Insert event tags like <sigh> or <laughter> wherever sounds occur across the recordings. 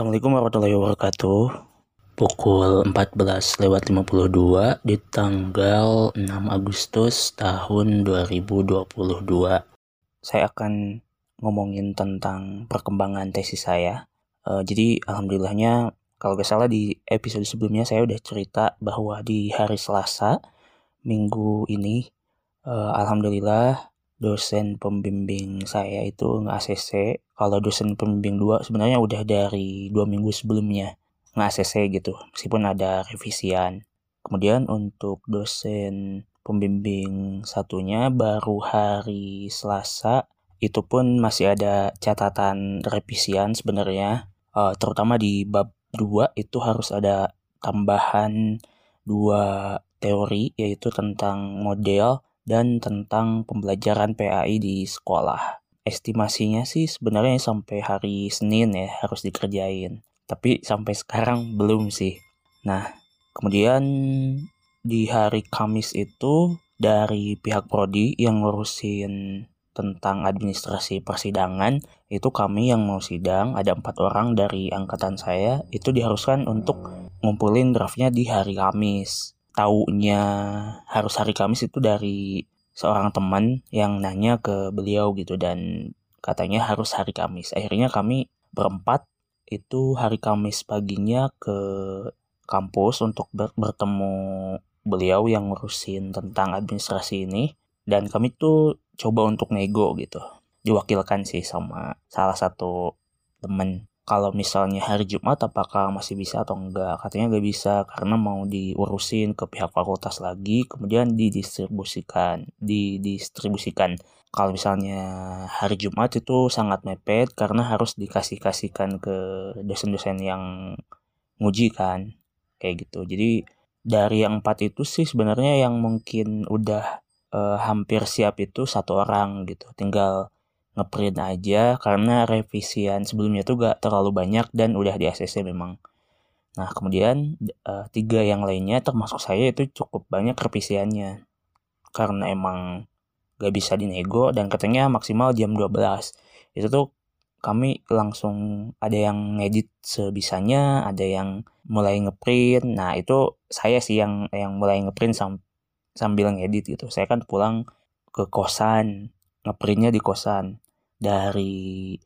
Assalamualaikum warahmatullahi wabarakatuh. Pukul 14 lewat 52 di tanggal 6 Agustus tahun 2022 Saya akan ngomongin tentang perkembangan tesis saya. Uh, Jadi alhamdulillahnya kalau gak salah di episode sebelumnya saya udah cerita bahwa di hari Selasa minggu ini uh, Alhamdulillah dosen pembimbing saya itu nge-ACC. Kalau dosen pembimbing dua sebenarnya udah dari dua minggu sebelumnya nge-ACC gitu, meskipun ada revisian. Kemudian untuk dosen pembimbing satunya baru hari Selasa itu pun masih ada catatan revisian sebenarnya uh, terutama di bab 2 itu harus ada tambahan dua teori yaitu tentang model dan tentang pembelajaran PAI di sekolah. Estimasinya sih sebenarnya sampai hari Senin ya harus dikerjain. Tapi sampai sekarang belum sih. Nah, kemudian di hari Kamis itu dari pihak prodi yang ngurusin tentang administrasi persidangan itu kami yang mau sidang ada empat orang dari angkatan saya itu diharuskan untuk ngumpulin draftnya di hari Kamis taunya harus hari Kamis itu dari seorang teman yang nanya ke beliau gitu dan katanya harus hari Kamis. Akhirnya kami berempat itu hari Kamis paginya ke kampus untuk ber bertemu beliau yang ngurusin tentang administrasi ini dan kami tuh coba untuk nego gitu diwakilkan sih sama salah satu temen kalau misalnya hari Jumat apakah masih bisa atau enggak? Katanya nggak bisa karena mau diurusin ke pihak fakultas lagi kemudian didistribusikan didistribusikan. Kalau misalnya hari Jumat itu sangat mepet karena harus dikasih-kasihkan ke dosen-dosen yang nguji kan kayak gitu. Jadi dari yang empat itu sih sebenarnya yang mungkin udah uh, hampir siap itu satu orang gitu. Tinggal ngeprint aja karena revisian sebelumnya tuh gak terlalu banyak dan udah di ACC memang. Nah kemudian uh, tiga yang lainnya termasuk saya itu cukup banyak revisiannya. Karena emang gak bisa dinego dan katanya maksimal jam 12 itu tuh kami langsung ada yang ngedit sebisanya ada yang mulai ngeprint. Nah itu saya sih yang yang mulai ngeprint sam sambil ngedit gitu. Saya kan pulang ke kosan ngeprintnya di kosan dari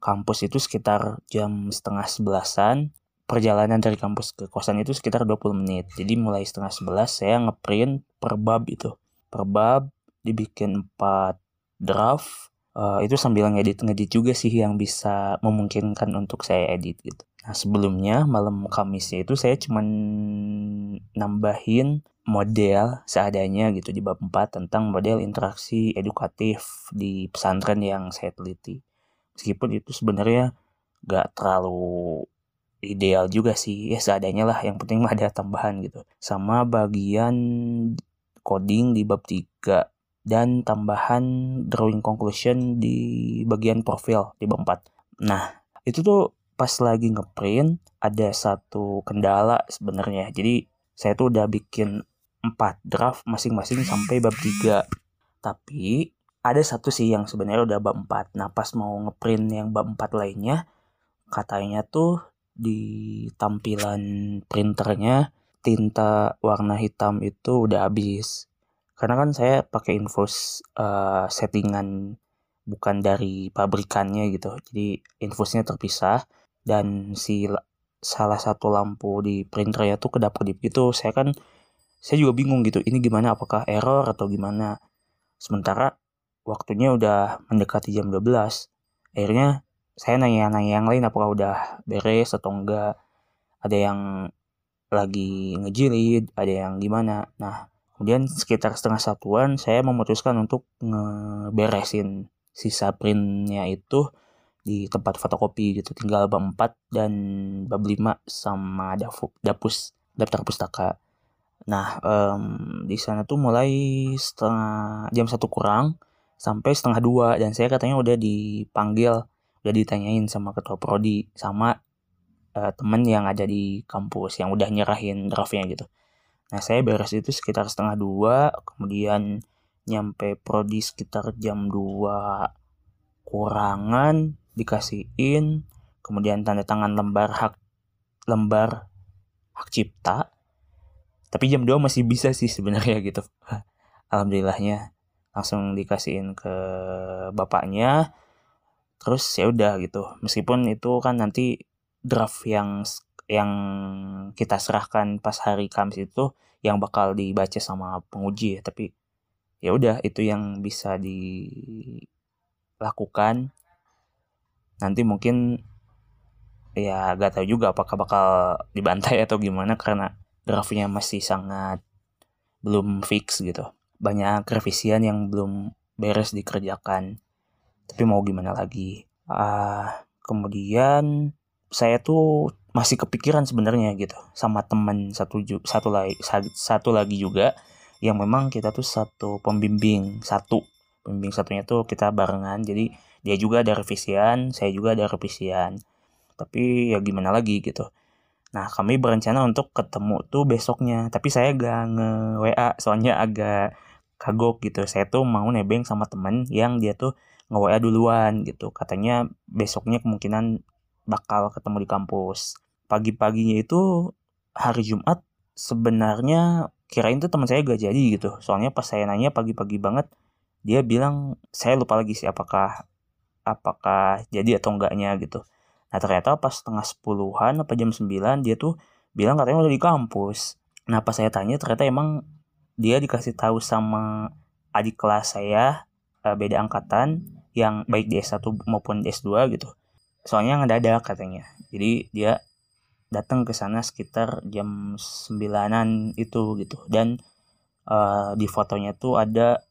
kampus itu sekitar jam setengah sebelasan. Perjalanan dari kampus ke kosan itu sekitar 20 menit. Jadi mulai setengah sebelas saya ngeprint per bab itu. Per bab dibikin 4 draft. Uh, itu sambil ngedit ngedit juga sih yang bisa memungkinkan untuk saya edit gitu. Nah sebelumnya malam Kamisnya itu saya cuman nambahin model seadanya gitu di bab 4 tentang model interaksi edukatif di pesantren yang saya teliti. Meskipun itu sebenarnya gak terlalu ideal juga sih, ya seadanya lah yang penting ada tambahan gitu. Sama bagian coding di bab 3 dan tambahan drawing conclusion di bagian profil di bab 4. Nah, itu tuh pas lagi ngeprint ada satu kendala sebenarnya. Jadi saya tuh udah bikin 4 draft masing-masing sampai bab 3. Tapi ada satu sih yang sebenarnya udah bab 4. Nah, pas mau ngeprint yang bab 4 lainnya, katanya tuh di tampilan printernya tinta warna hitam itu udah habis. Karena kan saya pakai infus uh, settingan bukan dari pabrikannya gitu. Jadi infusnya terpisah dan si salah satu lampu di printernya tuh kedap-kedip gitu. Saya kan saya juga bingung gitu ini gimana? Apakah error atau gimana? Sementara waktunya udah mendekati jam 12 akhirnya saya nanya-nanya yang lain apakah udah beres atau enggak? Ada yang lagi ngejilid ada yang gimana? Nah kemudian sekitar setengah satuan saya memutuskan untuk ngeberesin sisa printnya itu di tempat fotokopi gitu. Tinggal bab 4 dan bab 5 sama dapus daftar pustaka Nah, um, di sana tuh mulai setengah jam satu kurang sampai setengah dua dan saya katanya udah dipanggil, udah ditanyain sama ketua prodi sama uh, temen yang ada di kampus yang udah nyerahin draftnya gitu. Nah, saya beres itu sekitar setengah dua, kemudian nyampe prodi sekitar jam dua kurangan dikasihin, kemudian tanda tangan lembar hak lembar hak cipta tapi jam 2 masih bisa sih sebenarnya <laughs> gitu. Alhamdulillahnya langsung dikasihin ke bapaknya. Terus ya udah gitu. Meskipun itu kan nanti draft yang yang kita serahkan pas hari Kamis itu yang bakal dibaca sama penguji ya. Tapi ya udah itu yang bisa dilakukan. Nanti mungkin ya gak tahu juga apakah bakal dibantai atau gimana karena draftnya masih sangat belum fix gitu. Banyak revisian yang belum beres dikerjakan. Tapi mau gimana lagi? Uh, kemudian saya tuh masih kepikiran sebenarnya gitu sama teman satu satu lagi satu lagi juga yang memang kita tuh satu pembimbing satu. Pembimbing satunya tuh kita barengan jadi dia juga ada revisian saya juga ada revisian. Tapi ya gimana lagi gitu nah kami berencana untuk ketemu tuh besoknya tapi saya gak nge WA soalnya agak kagok gitu. Saya tuh mau nebeng sama temen yang dia tuh nge WA duluan gitu. Katanya besoknya kemungkinan bakal ketemu di kampus. Pagi-paginya itu hari Jumat sebenarnya kirain tuh teman saya gak jadi gitu. Soalnya pas saya nanya pagi-pagi banget dia bilang saya lupa lagi sih apakah apakah jadi atau enggaknya gitu nah ternyata pas setengah sepuluhan apa jam sembilan dia tuh bilang katanya udah di kampus. Nah pas saya tanya ternyata emang dia dikasih tahu sama adik kelas saya eh, beda angkatan yang baik di S1 maupun di S2 gitu. Soalnya ngedadak katanya. Jadi dia datang ke sana sekitar jam sembilanan itu gitu. Dan uh, di fotonya tuh ada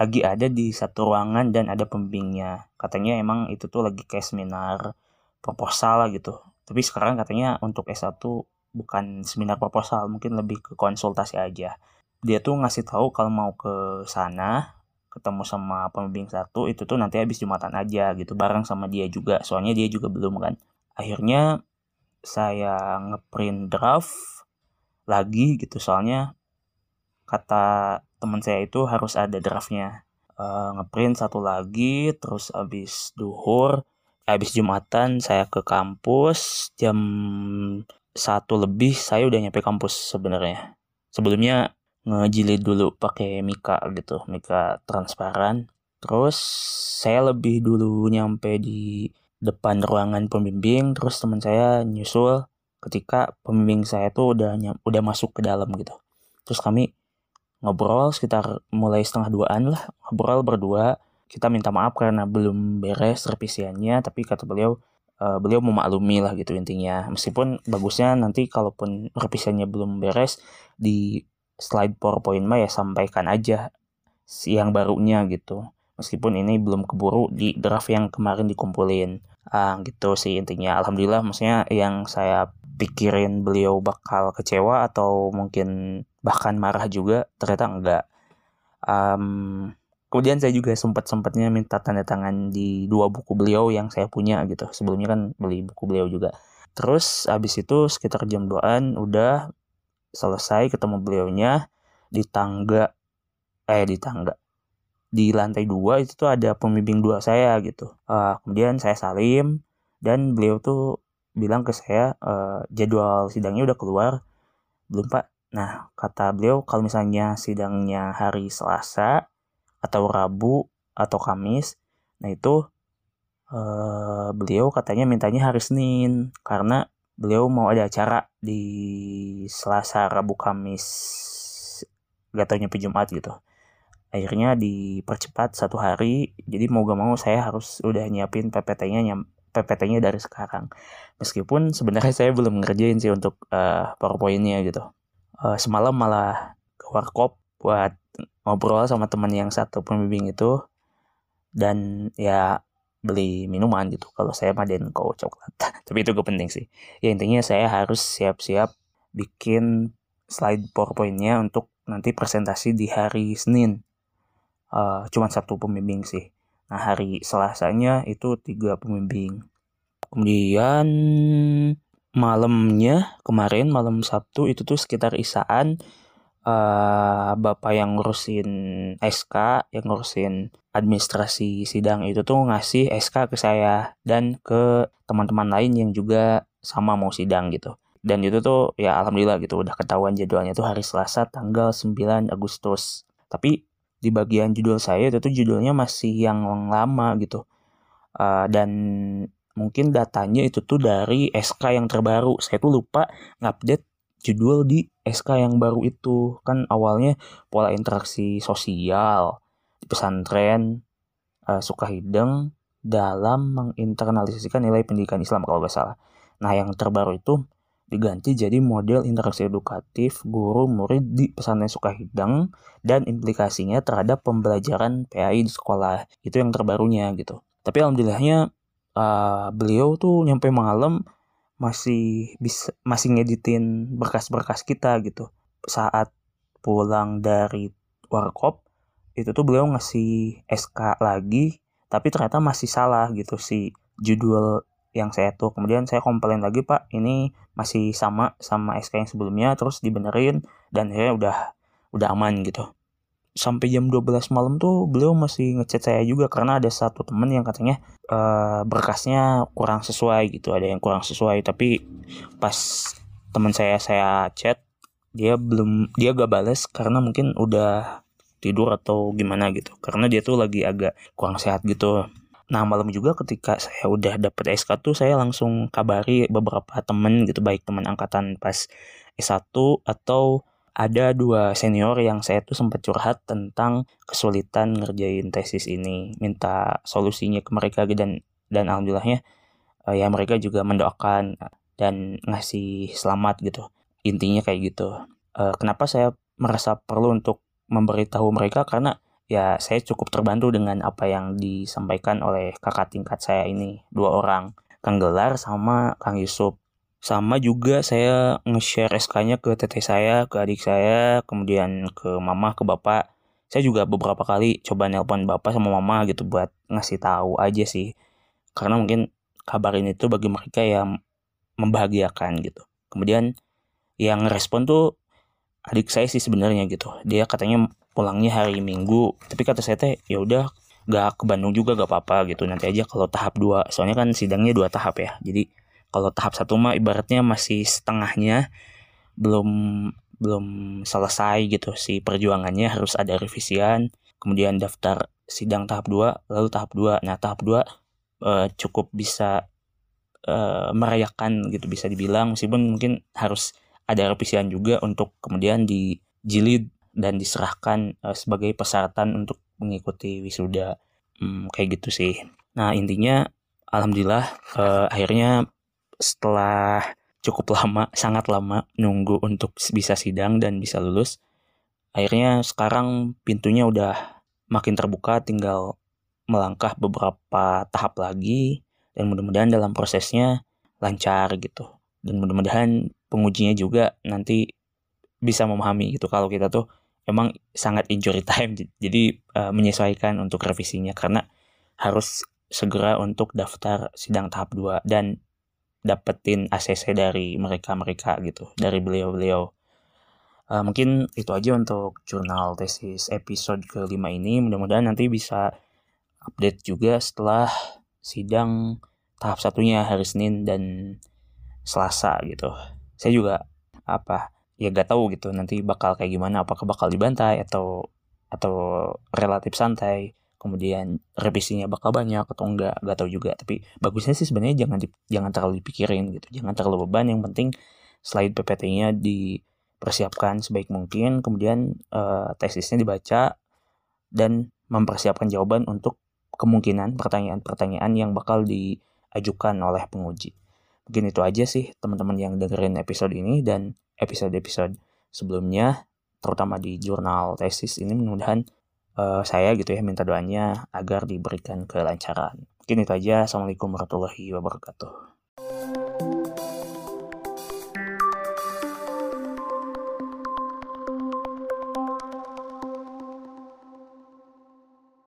lagi ada di satu ruangan dan ada pembimbingnya. Katanya emang itu tuh lagi kayak seminar proposal lah gitu. Tapi sekarang katanya untuk S1 bukan seminar proposal mungkin lebih ke konsultasi aja. Dia tuh ngasih tahu kalau mau ke sana ketemu sama pembimbing satu itu tuh nanti habis jumatan aja gitu bareng sama dia juga. Soalnya dia juga belum kan. Akhirnya saya ngeprint draft lagi gitu soalnya kata teman saya itu harus ada draftnya. Uh, ngeprint satu lagi terus abis duhur abis jumatan saya ke kampus jam satu lebih saya udah nyampe kampus sebenarnya. Sebelumnya ngejilid dulu pakai mika gitu mika transparan. Terus saya lebih dulu nyampe di depan ruangan pembimbing terus teman saya nyusul. Ketika pembimbing saya tuh udah udah masuk ke dalam gitu. Terus kami ngobrol sekitar mulai setengah duaan lah ngobrol berdua kita minta maaf karena belum beres revisiannya tapi kata beliau uh, beliau memaklumi lah gitu intinya. Meskipun bagusnya nanti kalaupun revisiannya belum beres di slide powerpoint mah ya sampaikan aja yang barunya gitu. Meskipun ini belum keburu di draft yang kemarin dikumpulin. Ah gitu sih intinya. Alhamdulillah maksudnya yang saya pikirin beliau bakal kecewa atau mungkin bahkan marah juga ternyata enggak. Um, kemudian saya juga sempat sempatnya minta tanda tangan di dua buku beliau yang saya punya gitu. Sebelumnya kan beli buku beliau juga. Terus abis itu sekitar jam 2an udah selesai ketemu beliaunya di tangga eh di tangga. Di lantai dua itu tuh ada pembimbing dua saya gitu. Uh, kemudian saya salim dan beliau tuh bilang ke saya uh, jadwal sidangnya udah keluar. Belum pak. Nah kata beliau kalau misalnya sidangnya hari Selasa atau Rabu atau Kamis. Nah itu uh, beliau katanya mintanya hari Senin karena beliau mau ada acara di Selasa Rabu Kamis gak tau nyampe Jumat gitu. Akhirnya dipercepat satu hari. Jadi mau gak mau saya harus udah nyiapin PPT-nya nyam PPT-nya dari sekarang. Meskipun sebenarnya saya belum ngerjain sih untuk uh, PowerPoint-nya gitu. Uh, semalam malah ke warkop buat ngobrol sama teman yang satu pembimbing itu dan ya beli minuman gitu kalau saya mah denko coklat <laughs> tapi itu gak penting sih ya intinya saya harus siap-siap bikin slide powerpointnya untuk nanti presentasi di hari Senin uh, cuma satu pembimbing sih. Nah hari Selasanya itu tiga pembimbing. Kemudian malamnya kemarin malam Sabtu itu tuh sekitar isaan uh, bapak yang ngurusin SK yang ngurusin administrasi sidang itu tuh ngasih SK ke saya dan ke teman-teman lain yang juga sama mau sidang gitu. Dan itu tuh ya alhamdulillah gitu udah ketahuan jadwalnya tuh hari Selasa tanggal 9 Agustus. Tapi di bagian judul saya itu tuh judulnya masih yang lama gitu. Uh, dan mungkin datanya itu tuh dari SK yang terbaru. Saya tuh lupa ngupdate judul di SK yang baru itu. Kan awalnya pola interaksi sosial di pesantren uh, Sukahideng dalam menginternalisasikan nilai pendidikan Islam kalau nggak salah. Nah yang terbaru itu diganti jadi model interaksi edukatif guru murid di pesantren Sukahideng dan implikasinya terhadap pembelajaran PAI di sekolah itu yang terbarunya gitu. Tapi alhamdulillahnya uh, beliau tuh nyampe malam masih bisa masih ngeditin berkas-berkas kita gitu. Saat pulang dari warkop itu tuh beliau ngasih SK lagi tapi ternyata masih salah gitu si judul yang saya tuh. Kemudian saya komplain lagi pak ini masih sama sama SK yang sebelumnya terus dibenerin dan akhirnya udah udah aman gitu sampai jam 12 malam tuh beliau masih ngechat saya juga karena ada satu temen yang katanya uh, berkasnya kurang sesuai gitu ada yang kurang sesuai. Tapi pas teman saya saya chat dia belum dia gak bales karena mungkin udah tidur atau gimana gitu. Karena dia tuh lagi agak kurang sehat gitu. Nah malam juga ketika saya udah dapet SK tuh saya langsung kabari beberapa temen gitu baik teman angkatan pas S1 atau ada dua senior yang saya tuh sempat curhat tentang kesulitan ngerjain tesis ini minta solusinya ke mereka dan dan alhamdulillahnya uh, ya mereka juga mendoakan dan ngasih selamat gitu. Intinya kayak gitu. Uh, kenapa saya merasa perlu untuk memberitahu mereka? Karena ya saya cukup terbantu dengan apa yang disampaikan oleh kakak tingkat saya ini dua orang. Kang Gelar sama Kang Yusuf sama juga saya nge-share SK-nya ke teteh saya, ke adik saya, kemudian ke mama, ke bapak. Saya juga beberapa kali coba nelpon bapak sama mama gitu buat ngasih tahu aja sih. Karena mungkin kabar ini tuh bagi mereka yang membahagiakan gitu. Kemudian yang respon tuh adik saya sih sebenarnya gitu. Dia katanya pulangnya hari Minggu, tapi kata saya teh ya udah gak ke Bandung juga gak apa-apa gitu. Nanti aja kalau tahap dua, soalnya kan sidangnya dua tahap ya. Jadi kalau tahap satu mah ibaratnya masih setengahnya belum belum selesai gitu si perjuangannya harus ada revisian kemudian daftar sidang tahap 2 lalu tahap 2 nah tahap 2 uh, cukup bisa uh, merayakan gitu bisa dibilang. Meskipun mungkin harus ada revisian juga untuk kemudian dijilid dan diserahkan uh, sebagai persyaratan untuk mengikuti wisuda. Hmm, kayak gitu sih. Nah intinya alhamdulillah uh, akhirnya setelah cukup lama, sangat lama nunggu untuk bisa sidang dan bisa lulus. Akhirnya sekarang pintunya udah makin terbuka, tinggal melangkah beberapa tahap lagi dan mudah-mudahan dalam prosesnya lancar gitu. Dan mudah-mudahan pengujinya juga nanti bisa memahami gitu kalau kita tuh emang sangat injury time <laughs> jadi uh, menyesuaikan untuk revisinya karena harus segera untuk daftar sidang tahap 2 dan dapetin ACC dari mereka-mereka gitu, dari beliau-beliau. Uh, mungkin itu aja untuk jurnal tesis episode kelima ini. Mudah-mudahan nanti bisa update juga setelah sidang tahap satunya hari Senin dan Selasa gitu. Saya juga apa ya gak tahu gitu nanti bakal kayak gimana apakah bakal dibantai atau atau relatif santai kemudian revisinya bakal banyak atau enggak gak tahu juga. Tapi bagusnya sih sebenarnya jangan di, jangan terlalu dipikirin gitu. Jangan terlalu beban yang penting slide PPT-nya dipersiapkan sebaik mungkin kemudian uh, tesisnya dibaca dan mempersiapkan jawaban untuk kemungkinan pertanyaan-pertanyaan yang bakal diajukan oleh penguji. Mungkin itu aja sih teman-teman yang dengerin episode ini dan episode-episode sebelumnya terutama di jurnal tesis ini mudah-mudahan uh, saya gitu ya minta doanya agar diberikan kelancaran. Mungkin itu aja. Assalamualaikum warahmatullahi wabarakatuh.